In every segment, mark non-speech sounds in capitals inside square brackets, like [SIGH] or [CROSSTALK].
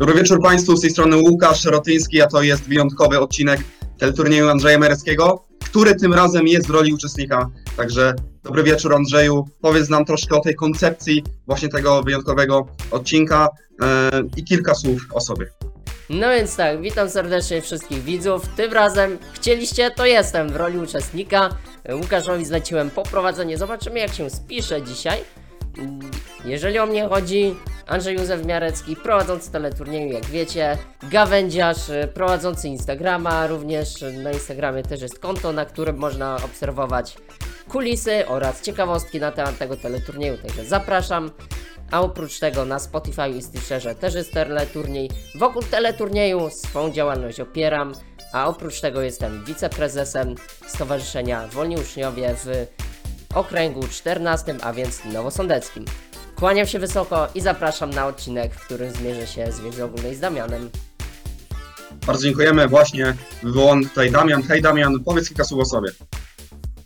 Dobry wieczór Państwu, z tej strony Łukasz Rotyński, a to jest wyjątkowy odcinek teleturnieju Andrzeja Mereckiego, który tym razem jest w roli uczestnika. Także dobry wieczór Andrzeju, powiedz nam troszkę o tej koncepcji właśnie tego wyjątkowego odcinka e, i kilka słów o sobie. No więc tak, witam serdecznie wszystkich widzów. Tym razem chcieliście, to jestem w roli uczestnika. Łukaszowi zleciłem poprowadzenie. Zobaczymy jak się spisze dzisiaj. Jeżeli o mnie chodzi, Andrzej Józef Miarecki, prowadzący teleturnieju, jak wiecie, gawędziarz, y, prowadzący Instagrama, również y, na Instagramie też jest konto, na którym można obserwować kulisy oraz ciekawostki na temat tego teleturnieju, także zapraszam. A oprócz tego na Spotify i Stitcherze też jest teleturniej. Wokół teleturnieju swą działalność opieram, a oprócz tego jestem wiceprezesem Stowarzyszenia Wolni Uczniowie w okręgu 14, a więc nowosądeckim. Kłaniam się wysoko i zapraszam na odcinek, w którym zmierzę się z wiedzy ogólnej z Damianem. Bardzo dziękujemy, właśnie wywołany tutaj Damian. Hej Damian, powiedz kilka słów o sobie.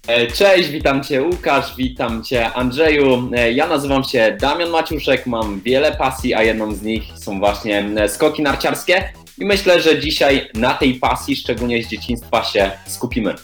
E, Cześć, witam Cię Łukasz, witam Cię Andrzeju. E, Ja nazywam się Damian Maciuszek, mam wiele pasji, a jedną z nich są właśnie e, skoki narciarskie i myślę, że dzisiaj na tej pasji, szczególnie z dzieciństwa się skupimy.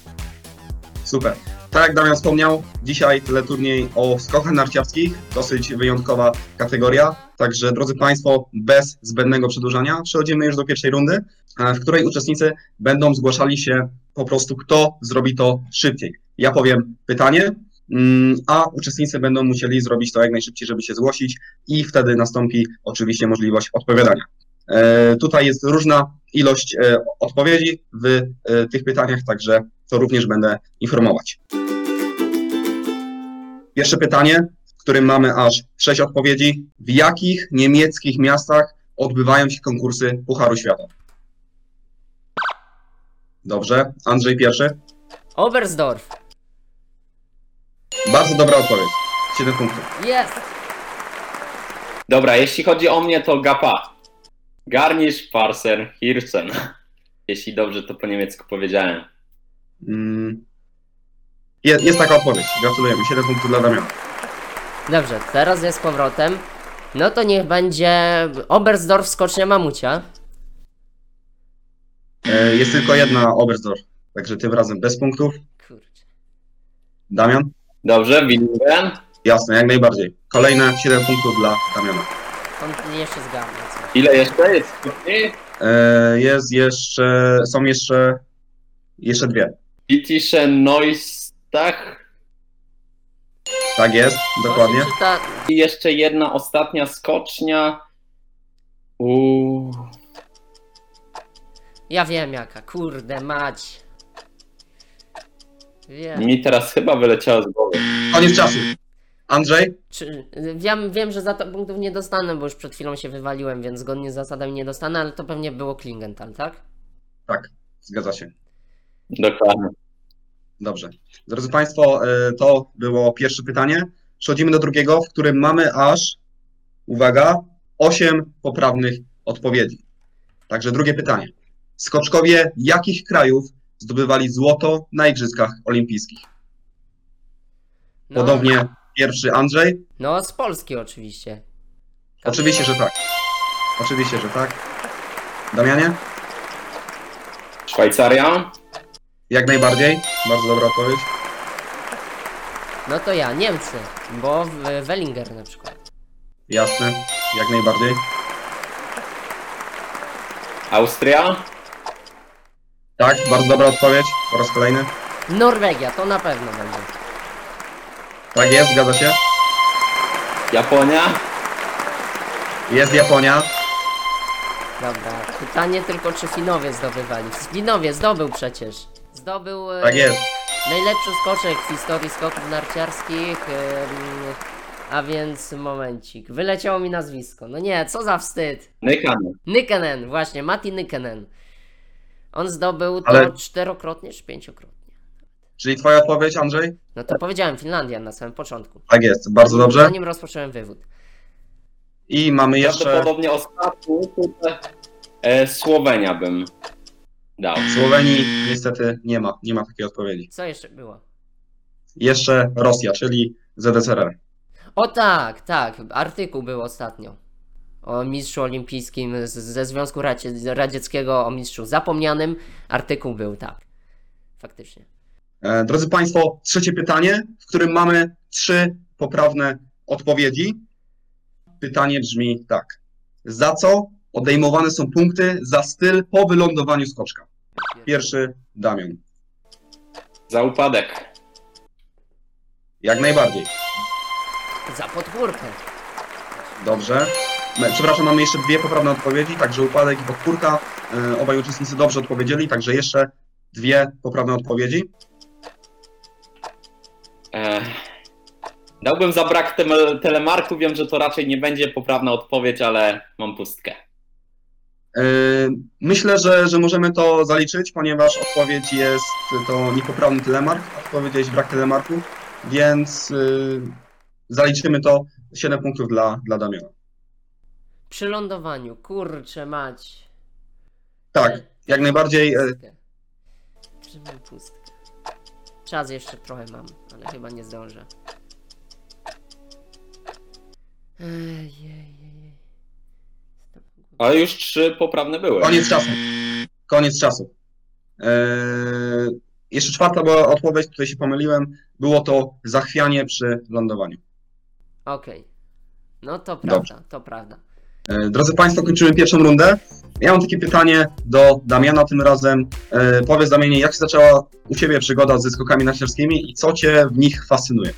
Super. Tak jak Damian wspomniał, dzisiaj teleturniej o skokach narciarskich, dosyć wyjątkowa kategoria. Także drodzy Państwo, bez zbędnego przedłużania przechodzimy już do pierwszej rundy, e, w której uczestnicy będą zgłaszali się po prostu, kto zrobi to szybciej. Ja powiem pytanie, mm, a uczestnicy będą musieli zrobić to jak najszybciej, żeby się zgłosić i wtedy nastąpi oczywiście możliwość odpowiadania. E, Tutaj jest różna ilość e, odpowiedzi w tych pytaniach, także to również będę informować. Pierwsze pytanie, w którym mamy aż sześć odpowiedzi. W jakich niemieckich miastach odbywają się konkursy Pucharu Świata? Dobrze, Andrzej pierwszy. Oberstdorf! Bardzo dobra odpowiedź. 7 punktów. Jest! Dobra, jeśli chodzi o mnie, to Gapa. Garnisch, Parser, Hirsen. Jeśli dobrze to po niemiecku powiedziałem. Mm. Je- Jest taka odpowiedź. Gratulujemy. 7 punktów dla Damiana. Dobrze, teraz jest powrotem. No to niech będzie Oberstdorf skocznia mamucia. E, Jest tylko jedna Oberstdorf, także tym razem bez punktów. Kurczę. Damian? Dobrze, Willingen. Jasne, jak najbardziej. Kolejne 7 punktów dla Damiana. On jeszcze zgarnia. Ile jeszcze jest? E, Jest jeszcze, są jeszcze, jeszcze dwie. Bittische Neustach. Tak jest, dokładnie. Czyta... I jeszcze jedna ostatnia skocznia. Uuu. Ja wiem jaka, kurde mać. Wiem. Mi teraz chyba wyleciało z głowy. Koniec czasu. Andrzej? Czy, wiem, wiem, że za to punktów nie dostanę, bo już przed chwilą się wywaliłem, więc zgodnie z zasadami nie dostanę, ale to pewnie było Klingenthal, tak? Tak, zgadza się. Dokładnie. Dobrze. Drodzy Państwo, e, to było pierwsze pytanie. Przechodzimy do drugiego, w którym mamy aż, uwaga, 8 poprawnych odpowiedzi. Także drugie pytanie. Skoczkowie jakich krajów zdobywali złoto na Igrzyskach Olimpijskich? No, Podobnie pierwszy Andrzej. No, z Polski oczywiście. Oczywiście, że tak. Oczywiście, że tak. Damianie? Szwajcaria. Jak najbardziej. Bardzo dobra odpowiedź. No to ja, Niemcy, bo w Wellinger na przykład. Jasne. Jak najbardziej. Austria. Tak, bardzo dobra odpowiedź. Po raz kolejny. Norwegia, to na pewno będzie. Tak jest, zgadza się. Japonia. Jest Japonia. Dobra, pytanie tylko, czy Finowie zdobywali. Finowie zdobył przecież. Zdobył e, Tak jest. najlepszy skoczek w historii skoków narciarskich. a więc momencik. Wyleciało mi nazwisko. No nie, co za wstyd. Nykanen. Nykenen, właśnie, Mati Nykenen. On zdobył to Ale- czterokrotnie czy pięciokrotnie? Czyli twoja odpowiedź, Andrzej? No to powiedziałem Finlandia na samym początku. Tak jest, bardzo dobrze. Zanim rozpocząłem wywód. I mamy jeszcze Prawdopodobnie ostatni tutaj e, Słowenia bym dał. Słowenii. Niestety nie ma, nie ma takiej odpowiedzi. Co jeszcze było? Jeszcze Rosja, czyli ZSRR. O tak, tak, artykuł był ostatnio. o mistrzu olimpijskim z, ze Związku Radzie, Radzieckiego, o mistrzu zapomnianym. Artykuł był tak. Faktycznie. E, Drodzy Państwo, trzecie pytanie, w którym mamy trzy poprawne odpowiedzi. Pytanie brzmi tak. Za co odejmowane są punkty za styl po wylądowaniu skoczka? Pierwszy Damian. Za upadek. Jak najbardziej. Za podwórkę. Dobrze. Me- Przepraszam, mamy jeszcze dwie poprawne odpowiedzi, także upadek i podpórka. E, Obaj uczestnicy dobrze odpowiedzieli, także jeszcze dwie poprawne odpowiedzi. E, dałbym za brak telemarku. Wiem, że to raczej nie będzie poprawna odpowiedź, ale mam pustkę. E, Myślę, że, że możemy to zaliczyć, ponieważ odpowiedź jest to niepoprawny telemark, ty powiedziałeś brak telemarku, więc y, zaliczymy to 7 punktów dla, dla Damiana. Przy lądowaniu, kurczę mać. Tak, jak najbardziej. e, Pustkę. Trzymam pustkę. Czas jeszcze trochę mam, ale chyba nie zdążę. Ejejej. Ale już trzy poprawne były. Koniec czasu. Koniec czasu. E, jeszcze czwarta była odpowiedź, tutaj się pomyliłem. Było to zachwianie przy lądowaniu. Okej. No to prawda, to prawda. E, Drodzy Państwo, kończymy pierwszą rundę. Ja mam takie pytanie do Damiana tym razem. E, Powiedz Damianie, jak się zaczęła u Ciebie przygoda ze skokami narciarskimi i co Cię w nich fascynuje?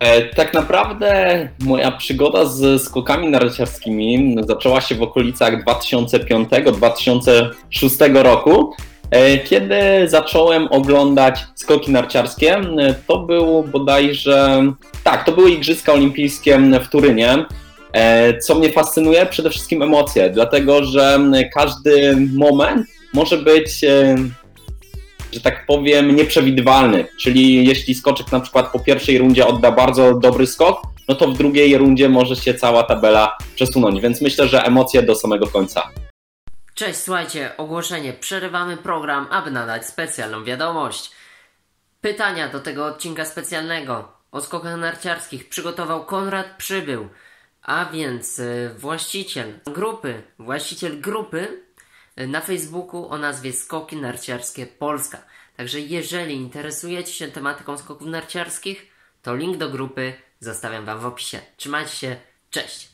E, tak naprawdę moja przygoda z skokami narciarskimi zaczęła się w okolicach 2005-2006 roku, e, kiedy zacząłem oglądać skoki narciarskie. E, To był bodajże, tak, to były Igrzyska Olimpijskie w Turynie. Co mnie fascynuje? Przede wszystkim emocje, dlatego że każdy moment może być że tak powiem, nieprzewidywalny. Czyli jeśli skoczek na przykład po pierwszej rundzie odda bardzo dobry skok, no to w drugiej rundzie może się cała tabela przesunąć. Więc myślę, że emocje do samego końca. Cześć, słuchajcie, ogłoszenie. Przerywamy program, aby nadać specjalną wiadomość. Pytania do tego odcinka specjalnego o skokach narciarskich przygotował Konrad Przybył, a więc y, właściciel grupy, właściciel grupy na Facebooku o nazwie Skoki Narciarskie Polska. Także jeżeli interesujecie się tematyką skoków narciarskich, to link do grupy zostawiam Wam w opisie. Trzymajcie się, cześć!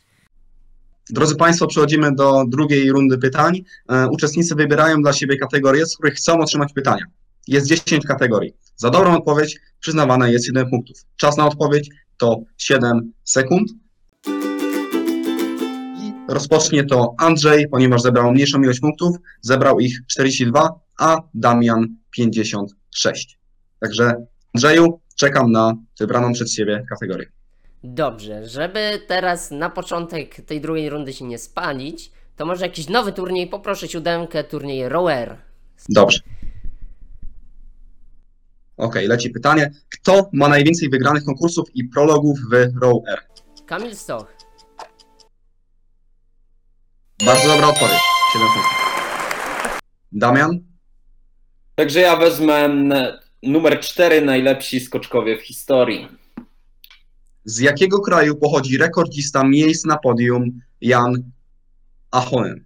Drodzy Państwo, przechodzimy do drugiej rundy pytań. E, Uczestnicy wybierają dla siebie kategorie, z których chcą otrzymać pytania. Jest 10 kategorii. Za dobrą odpowiedź przyznawane jest 7 punktów. Czas na odpowiedź to 7 sekund. Rozpocznie to Andrzej, ponieważ zebrał mniejszą ilość punktów, zebrał ich 42, a Damian 56. Także Andrzeju, czekam na wybraną przez Ciebie kategorię. Dobrze, żeby teraz na początek tej drugiej rundy się nie spalić, to może jakiś nowy turniej, poproszę siódemkę, turniej Rower. Dobrze. Okej, leci pytanie. Kto ma najwięcej wygranych konkursów i prologów w Row R? Kamil Stoch. Bardzo dobra odpowiedź. 7 punktów. Damian? Także ja wezmę numer 4 najlepsi skoczkowie w historii. Z jakiego kraju pochodzi rekordzista miejsc na podium Jan Ahonen?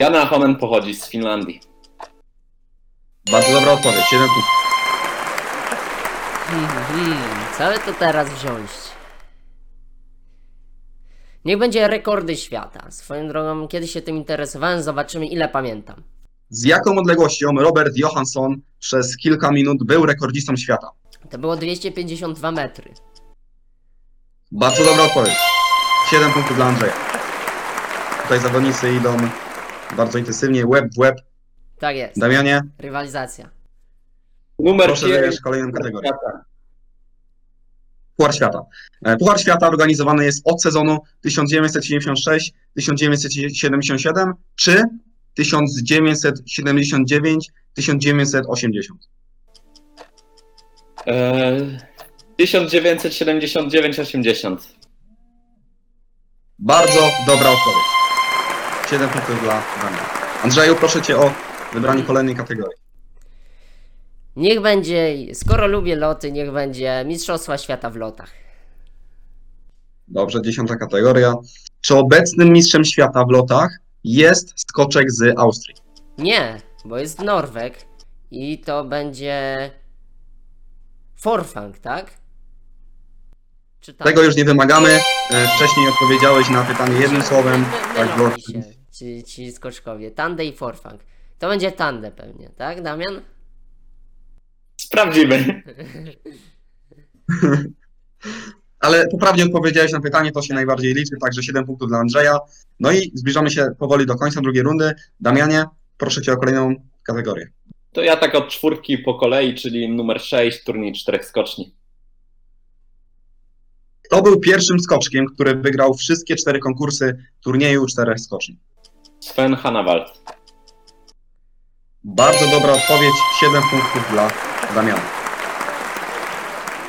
Jan Ahonen pochodzi z Finlandii. Bardzo dobra odpowiedź. 7 punktów. Hmm, hmm, co by to teraz wziąć? Niech będzie rekordy świata. Swoją drogą, kiedyś się tym interesowałem, zobaczymy ile pamiętam. Z jaką odległością Robert Johansson przez kilka minut był rekordzistą świata? To było 252 metry. Bardzo dobra odpowiedź. 7 punktów dla Andrzeja. Tutaj zawodnicy idą bardzo intensywnie, łeb w łeb. Tak jest. Damianie, Rywalizacja. Numer proszę 9 wybierz kolejną kategorię. Puchar Świata. E, Puchar Świata organizowany jest od sezonu 1976-1977 czy 1979-1980. E, 1979-80. Bardzo dobra odpowiedź. 7 punktów dla Damiana. Andrzeju, proszę Cię o wybranie kolejnej kategorii. Niech będzie, skoro lubię loty, niech będzie Mistrzostwa Świata w lotach. Dobrze, dziesiąta kategoria. Czy obecnym mistrzem świata w lotach jest skoczek z Austrii? Nie, bo jest Norweg i to będzie Forfang, tak? Czy tam? Tego już nie wymagamy. E, Wcześniej odpowiedziałeś na pytanie jednym słowem. Tak mylą było. mi się ci, ci skoczkowie. Tande i Forfang. To będzie Tande pewnie, tak Damian? Sprawdzimy. [LAUGHS] Ale poprawnie odpowiedziałeś na pytanie, to się najbardziej liczy, także 7 punktów dla Andrzeja. No i zbliżamy się powoli do końca drugiej rundy. Damianie, proszę Cię o kolejną kategorię. To ja tak od czwórki po kolei, czyli numer 6, turniej czterech skoczni. Kto był pierwszym skoczkiem, który wygrał wszystkie cztery konkursy turnieju czterech skoczni? Sven Hanawald. Bardzo dobra odpowiedź, 7 punktów dla Damiana.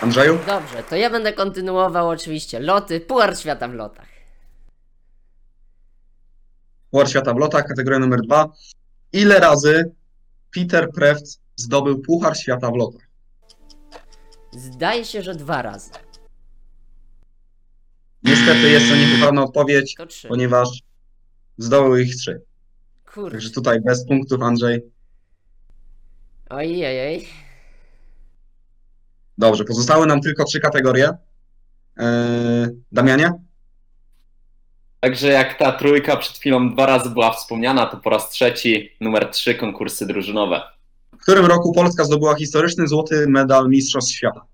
Andrzeju? Dobrze, to ja będę kontynuował oczywiście loty, Puchar Świata w lotach. Puchar świata w lotach, kategoria numer dwa. Ile razy Peter Preft zdobył Puchar świata w lotach? Zdaje się, że dwa razy. Niestety jest to niepoprawna odpowiedź, To trzy. ponieważ zdobył ich trzy. Kurde. Także tutaj bez punktów, Andrzej. Ojej. Dobrze, pozostały nam tylko trzy kategorie. Eee, Damianie? Także jak ta trójka przed chwilą dwa razy była wspomniana, to po raz trzeci numer 3 konkursy drużynowe. W którym roku Polska zdobyła historyczny złoty medal Mistrzostw Świata?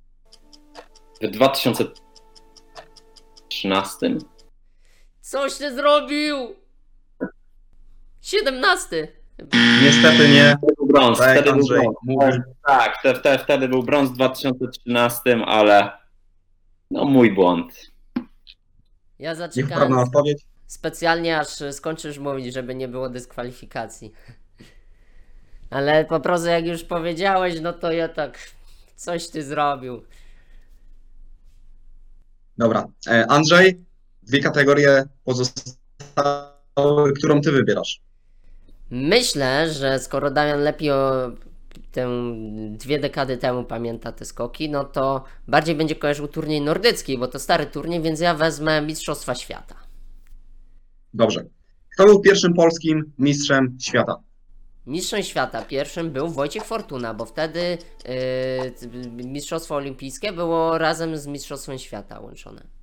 W 2013 Coś ty zrobił! 17. Niestety nie. Wtedy był brąz. Tak Wtedy był brąz. mówi. Tak, te, te, wtedy był brąz w 2013, ale no mój błąd. Ja zaczekałem odpowiedź. specjalnie aż skończysz mówić, żeby nie było dyskwalifikacji. [LAUGHS] Ale po prostu jak już powiedziałeś, no to ja tak... Coś ty zrobił. Dobra. E, Andrzej, dwie kategorie pozostałe, którą ty wybierasz. Myślę, że skoro Damian lepiej o tę dwie dekady temu pamięta te skoki, no to bardziej będzie kojarzył turniej nordycki, bo to stary turniej, więc ja wezmę Mistrzostwa Świata. Dobrze. Kto był pierwszym polskim mistrzem świata? Mistrzem świata pierwszym był Wojciech Fortuna, bo wtedy yy, Mistrzostwo Olimpijskie było razem z Mistrzostwem Świata łączone.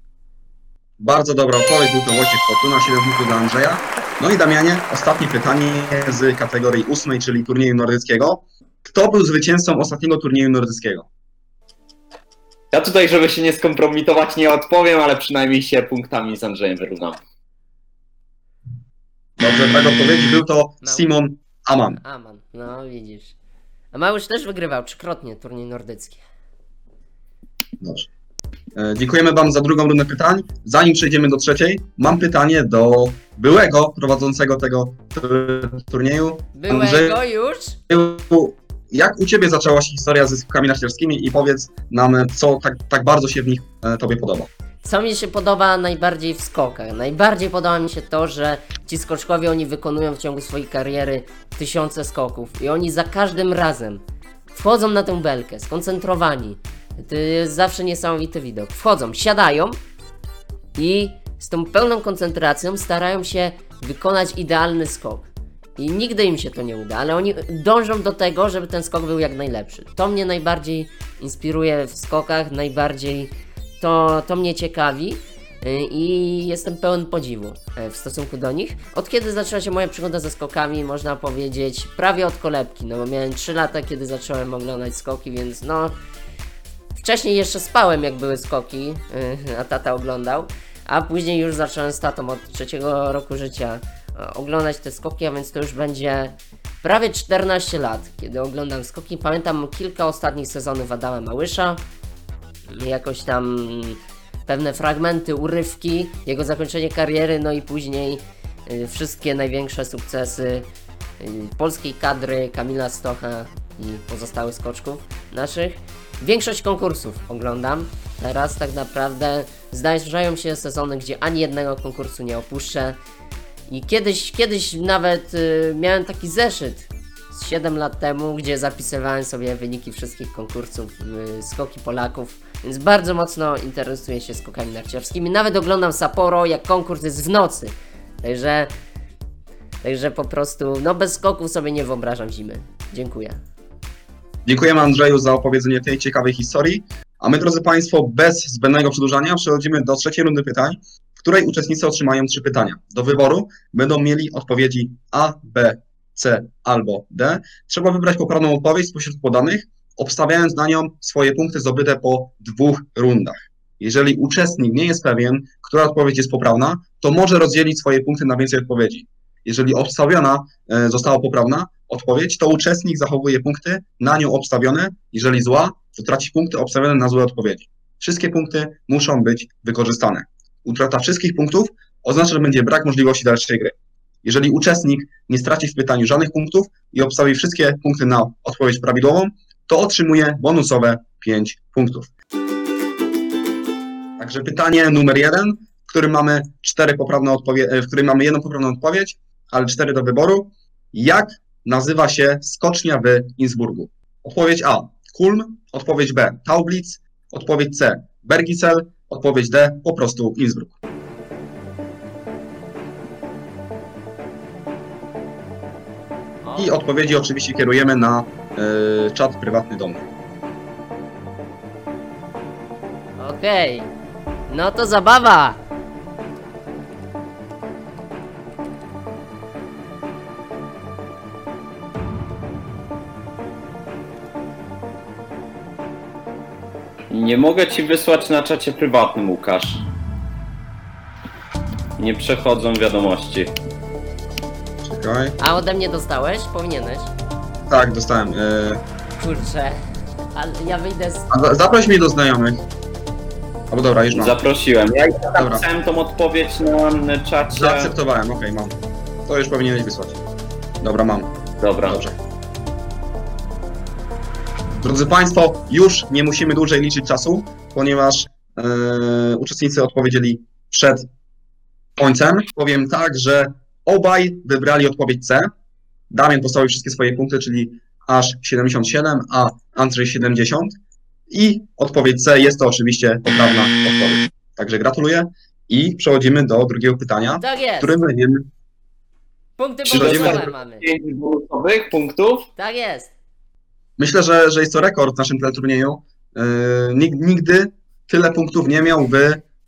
Bardzo dobra odpowiedź, był to Wojciech Fortuna, 7 punktów dla Andrzeja. No i Damianie, ostatnie pytanie z kategorii ósmej, czyli turnieju nordyckiego. Kto był zwycięzcą ostatniego turnieju nordyckiego? Ja tutaj, żeby się nie skompromitować, nie odpowiem, ale przynajmniej się punktami z Andrzejem wyrównam. Dobrze, tak odpowiedzi był to Simon Aman. Aman, no widzisz. A Małysz też wygrywał trzykrotnie turniej nordycki. Dobrze. E, Dziękujemy Wam za drugą rundę pytań. Zanim przejdziemy do trzeciej, mam pytanie do byłego prowadzącego tego tur- turnieju. Byłego już? Jak u Ciebie zaczęła się historia ze skokami narciarskimi i powiedz nam, co tak, tak bardzo się w nich e, Tobie podoba. Co mi się podoba najbardziej w skokach? Najbardziej podoba mi się to, że ci skoczkowie oni wykonują w ciągu swojej kariery tysiące skoków i oni za każdym razem wchodzą na tę belkę, skoncentrowani. To jest zawsze niesamowity widok. Wchodzą, siadają i z tą pełną koncentracją starają się wykonać idealny skok. I nigdy im się to nie uda, ale oni dążą do tego, żeby ten skok był jak najlepszy. To mnie najbardziej inspiruje w skokach, najbardziej to, to mnie ciekawi y, i jestem pełen podziwu e, w stosunku do nich. Od kiedy zaczęła się moja przygoda ze skokami, można powiedzieć prawie od kolebki, no bo miałem 3 lata, kiedy zacząłem oglądać skoki, więc no wcześniej jeszcze spałem jak były skoki, y, a tata oglądał, a później już zacząłem z tatą od trzeciego roku życia e, oglądać te skoki, a więc to już będzie prawie 14 lat, kiedy oglądam skoki. Pamiętam kilka ostatnich sezonów Adama Małysza, jakoś tam pewne fragmenty, urywki, jego zakończenie kariery, no i później y, wszystkie największe sukcesy y, polskiej kadry, Kamila Stocha i pozostałych skoczków naszych. Większość konkursów oglądam. Teraz tak naprawdę zdarzają się sezony, gdzie ani jednego konkursu nie opuszczę. I kiedyś, kiedyś nawet y, miałem taki zeszyt z 7 lat temu, gdzie zapisywałem sobie wyniki wszystkich konkursów, y, skoki Polaków Więc bardzo mocno interesuję się skokami narciarskimi. Nawet oglądam Sapporo, jak konkurs jest w nocy. Także, także po prostu, no bez skoków sobie nie wyobrażam zimy. Dziękuję. Dziękujemy Andrzeju za opowiedzenie tej ciekawej historii. A my, drodzy Państwo, bez zbędnego przedłużania przechodzimy do trzeciej rundy pytań, w której uczestnicy otrzymają trzy pytania. Do wyboru będą mieli odpowiedzi A, B, C albo D. Trzeba wybrać poprawną odpowiedź spośród podanych, obstawiając na nią swoje punkty zdobyte po dwóch rundach. Jeżeli uczestnik nie jest pewien, która odpowiedź jest poprawna, to może rozdzielić swoje punkty na więcej odpowiedzi. Jeżeli obstawiona e, została poprawna odpowiedź, to uczestnik zachowuje punkty na nią obstawione. Jeżeli zła, to traci punkty obstawione na złe odpowiedzi. Wszystkie punkty muszą być wykorzystane. Utrata wszystkich punktów oznacza, że będzie brak możliwości dalszej gry. Jeżeli uczestnik nie straci w pytaniu żadnych punktów i obstawi wszystkie punkty na odpowiedź prawidłową, to otrzymuje bonusowe 5 punktów. Także pytanie numer jeden, w którym mamy cztery poprawne odpowie- w którym mamy jedną poprawną odpowiedź, ale cztery do wyboru. Jak nazywa się skocznia w Innsbrucku? Odpowiedź A. Kulm, odpowiedź B. Taublitz, odpowiedź C. Bergisel, odpowiedź D. Po prostu Innsbruck. I odpowiedzi oczywiście kierujemy na y, czat prywatny domu. Okej. No to zabawa! Nie mogę ci wysłać na czacie prywatnym, Łukasz. Nie przechodzą wiadomości. Czekaj. A ode mnie dostałeś? Powinieneś. Tak, dostałem. Y, Kurczę. Ale ja wyjdę z... a za- zaproś mnie do znajomych. Albo dobra, już mam. Zaprosiłem. Ja już Dobra. napisałem tą odpowiedź na czacie. Zaakceptowałem, okej, mam. To już powinieneś wysłać. Dobra, mam. Dobra. Dobrze. Drodzy Państwo, już nie musimy dłużej liczyć czasu, ponieważ e, uczestnicy odpowiedzieli przed końcem. Powiem tak, że obaj wybrali odpowiedź C. Damian postawił wszystkie swoje punkty, czyli aż 77, a Andrzej 70. I odpowiedź C jest to oczywiście poprawna odpowiedź. Także gratuluję i przechodzimy do drugiego pytania, Tak w jest! którym będziemy Punkty Czy bonusowe mamy. 5 bonusowych punktów. Tak jest. Myślę, że, że jest to rekord w naszym teleturnieju. Yy, nig- nigdy tyle punktów nie miał w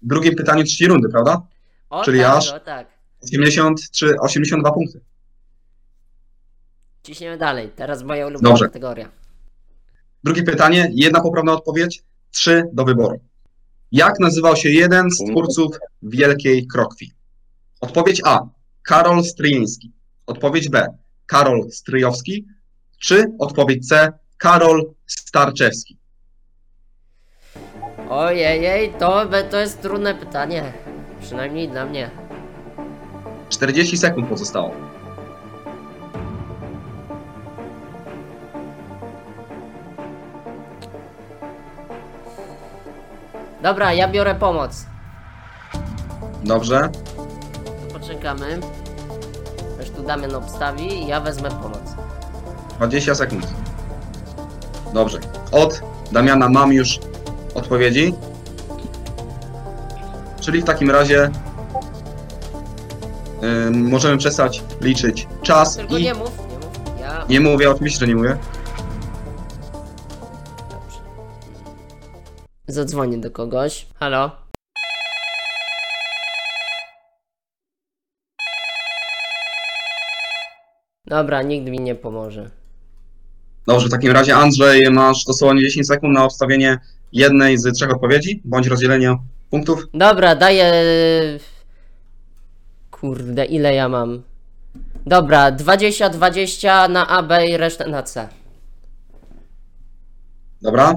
drugim pytaniu trzeciej rundy, prawda? O Czyli tak, aż- o tak. 83, 82 punkty. Ciśniemy dalej. Teraz moja ulubiona Dobrze. kategoria. Drugie pytanie, jedna poprawna odpowiedź, trzy do wyboru. Jak nazywał się jeden z twórców Wielkiej Krokwi? Odpowiedź A. Karol Stryjeński. Odpowiedź B. Karol Stryjowski. Czy odpowiedź C. Karol Starczewski. Ojej, to, to jest trudne pytanie. Przynajmniej dla mnie. 40 sekund pozostało. Dobra, ja biorę pomoc. Dobrze. To poczekamy. Aż tu Damian obstawi i ja wezmę pomoc. 20 sekund. Dobrze. Od Damiana mam już odpowiedzi. Czyli w takim razie możemy przestać liczyć czas Tylko i nie mów, nie mów. Ja. nie mówię, oczywiście, że nie mówię. Dobrze. Zadzwonię do kogoś. Halo? Dobra, nikt mi nie pomoże. Dobrze, w takim razie Andrzej, masz dosłownie 10 sekund na obstawienie jednej z trzech odpowiedzi, bądź rozdzielenie punktów. Dobra, daję. Kurde, ile ja mam? Dobra, 20-20 na A, B i resztę na C. Dobra.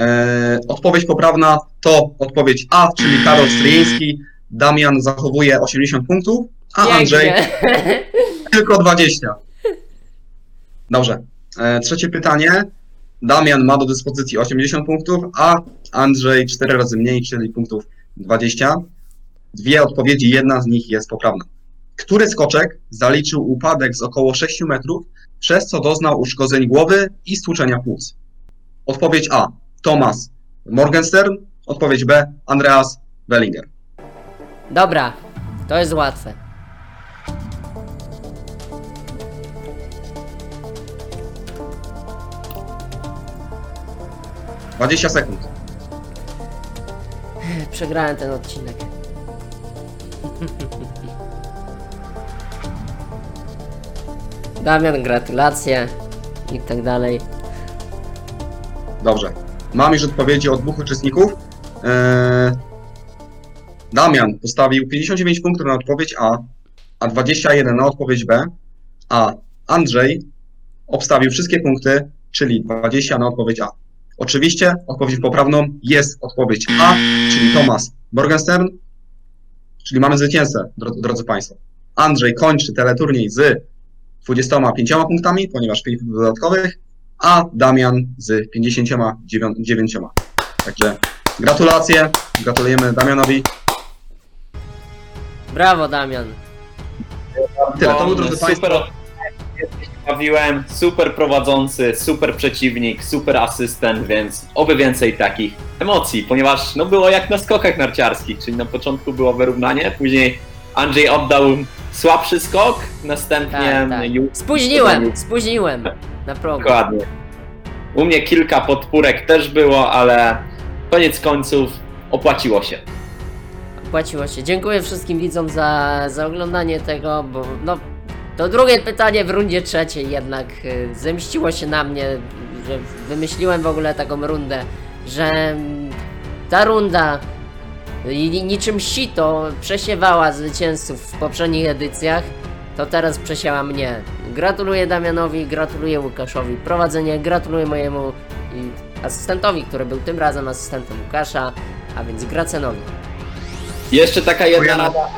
E, odpowiedź poprawna to odpowiedź A, czyli Karol Stryjeński. Damian zachowuje 80 punktów, a Andrzej Pięknie. [LAUGHS] Tylko 20. Dobrze. E, trzecie pytanie. Damian ma do dyspozycji 80 punktów, a Andrzej 4 razy mniej, czyli punktów 20. Dwie odpowiedzi, jedna z nich jest poprawna. Który skoczek zaliczył upadek z około 6 metrów, przez co doznał uszkodzeń głowy i stłuczenia płuc? Odpowiedź A. Tomasz Morgenstern. Odpowiedź B. Andreas Wellinger. Dobra, to jest łatwe. Dwadzieścia sekund. Przegrałem ten odcinek. Damian, gratulacje i tak dalej. Dobrze. Mam już odpowiedzi od dwóch uczestników. Eee, Damian postawił 59 punktów na odpowiedź A, a 21 na odpowiedź B, a Andrzej obstawił wszystkie punkty, czyli 20 na odpowiedź A. Oczywiście odpowiedź poprawną jest odpowiedź A, czyli Thomas Morgenstern, czyli mamy zwycięzcę, drodzy, drodzy Państwo. Andrzej kończy teleturniej z 25 punktami, ponieważ 5 punktów dodatkowych, a Damian z 59. Także gratulacje, gratulujemy Damianowi. Brawo, Damian. Tyle, to był drodzy super Państwo. Bawiłem, super prowadzący, super przeciwnik, super asystent, więc oby więcej takich emocji, ponieważ no było jak na skokach narciarskich, czyli na początku było wyrównanie, później Andrzej oddał słabszy skok, następnie Tak, tak. już Spóźniłem, spóźniłem na program. Dokładnie. U mnie kilka podpórek też było, ale koniec końców opłaciło się. Płaciło się. Dziękuję wszystkim widzom za, za oglądanie tego, bo no to drugie pytanie w rundzie trzeciej jednak y, zemściło się na mnie, że wymyśliłem w ogóle taką rundę, że mm, ta runda i- niczym sito przesiewała zwycięzców w poprzednich edycjach, to teraz przesiała mnie. Gratuluję Damianowi, gratuluję Łukaszowi prowadzenie, gratuluję mojemu asystentowi, który był tym razem asystentem Łukasza, a więc Gracenowi. Jeszcze taka jedna rada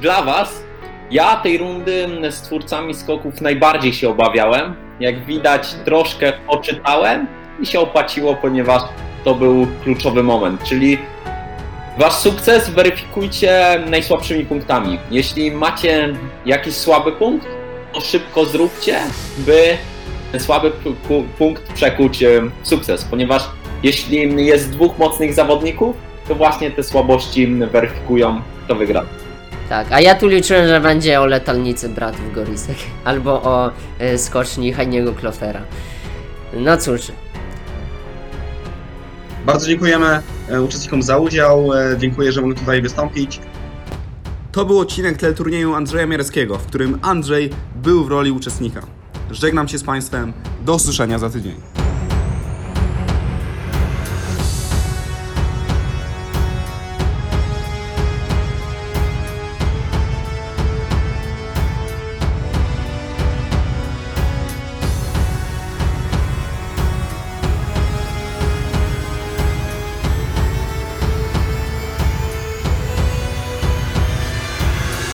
dla Was. Ja tej rundy z twórcami skoków najbardziej się obawiałem. Jak widać, troszkę poczytałem i się opłaciło, ponieważ to był kluczowy moment. Czyli Wasz sukces weryfikujcie najsłabszymi punktami. Jeśli macie jakiś słaby punkt, to szybko zróbcie, by ten słaby pu- pu- punkt przekuć e, w sukces, ponieważ jeśli jest dwóch mocnych zawodników, to właśnie te słabości weryfikują, kto wygra. Tak, a ja tu liczyłem, że będzie o letalnicy bratów Gorisek [LAUGHS] albo o y, skoczni Heiniego Klofera. No cóż, Bardzo dziękujemy e, uczestnikom za udział. e, Dziękuję, że mogłem tutaj wystąpić. To był odcinek teleturnieju Andrzeja Mierskiego, w którym Andrzej był w roli uczestnika. Żegnam się z Państwem. Do usłyszenia za tydzień.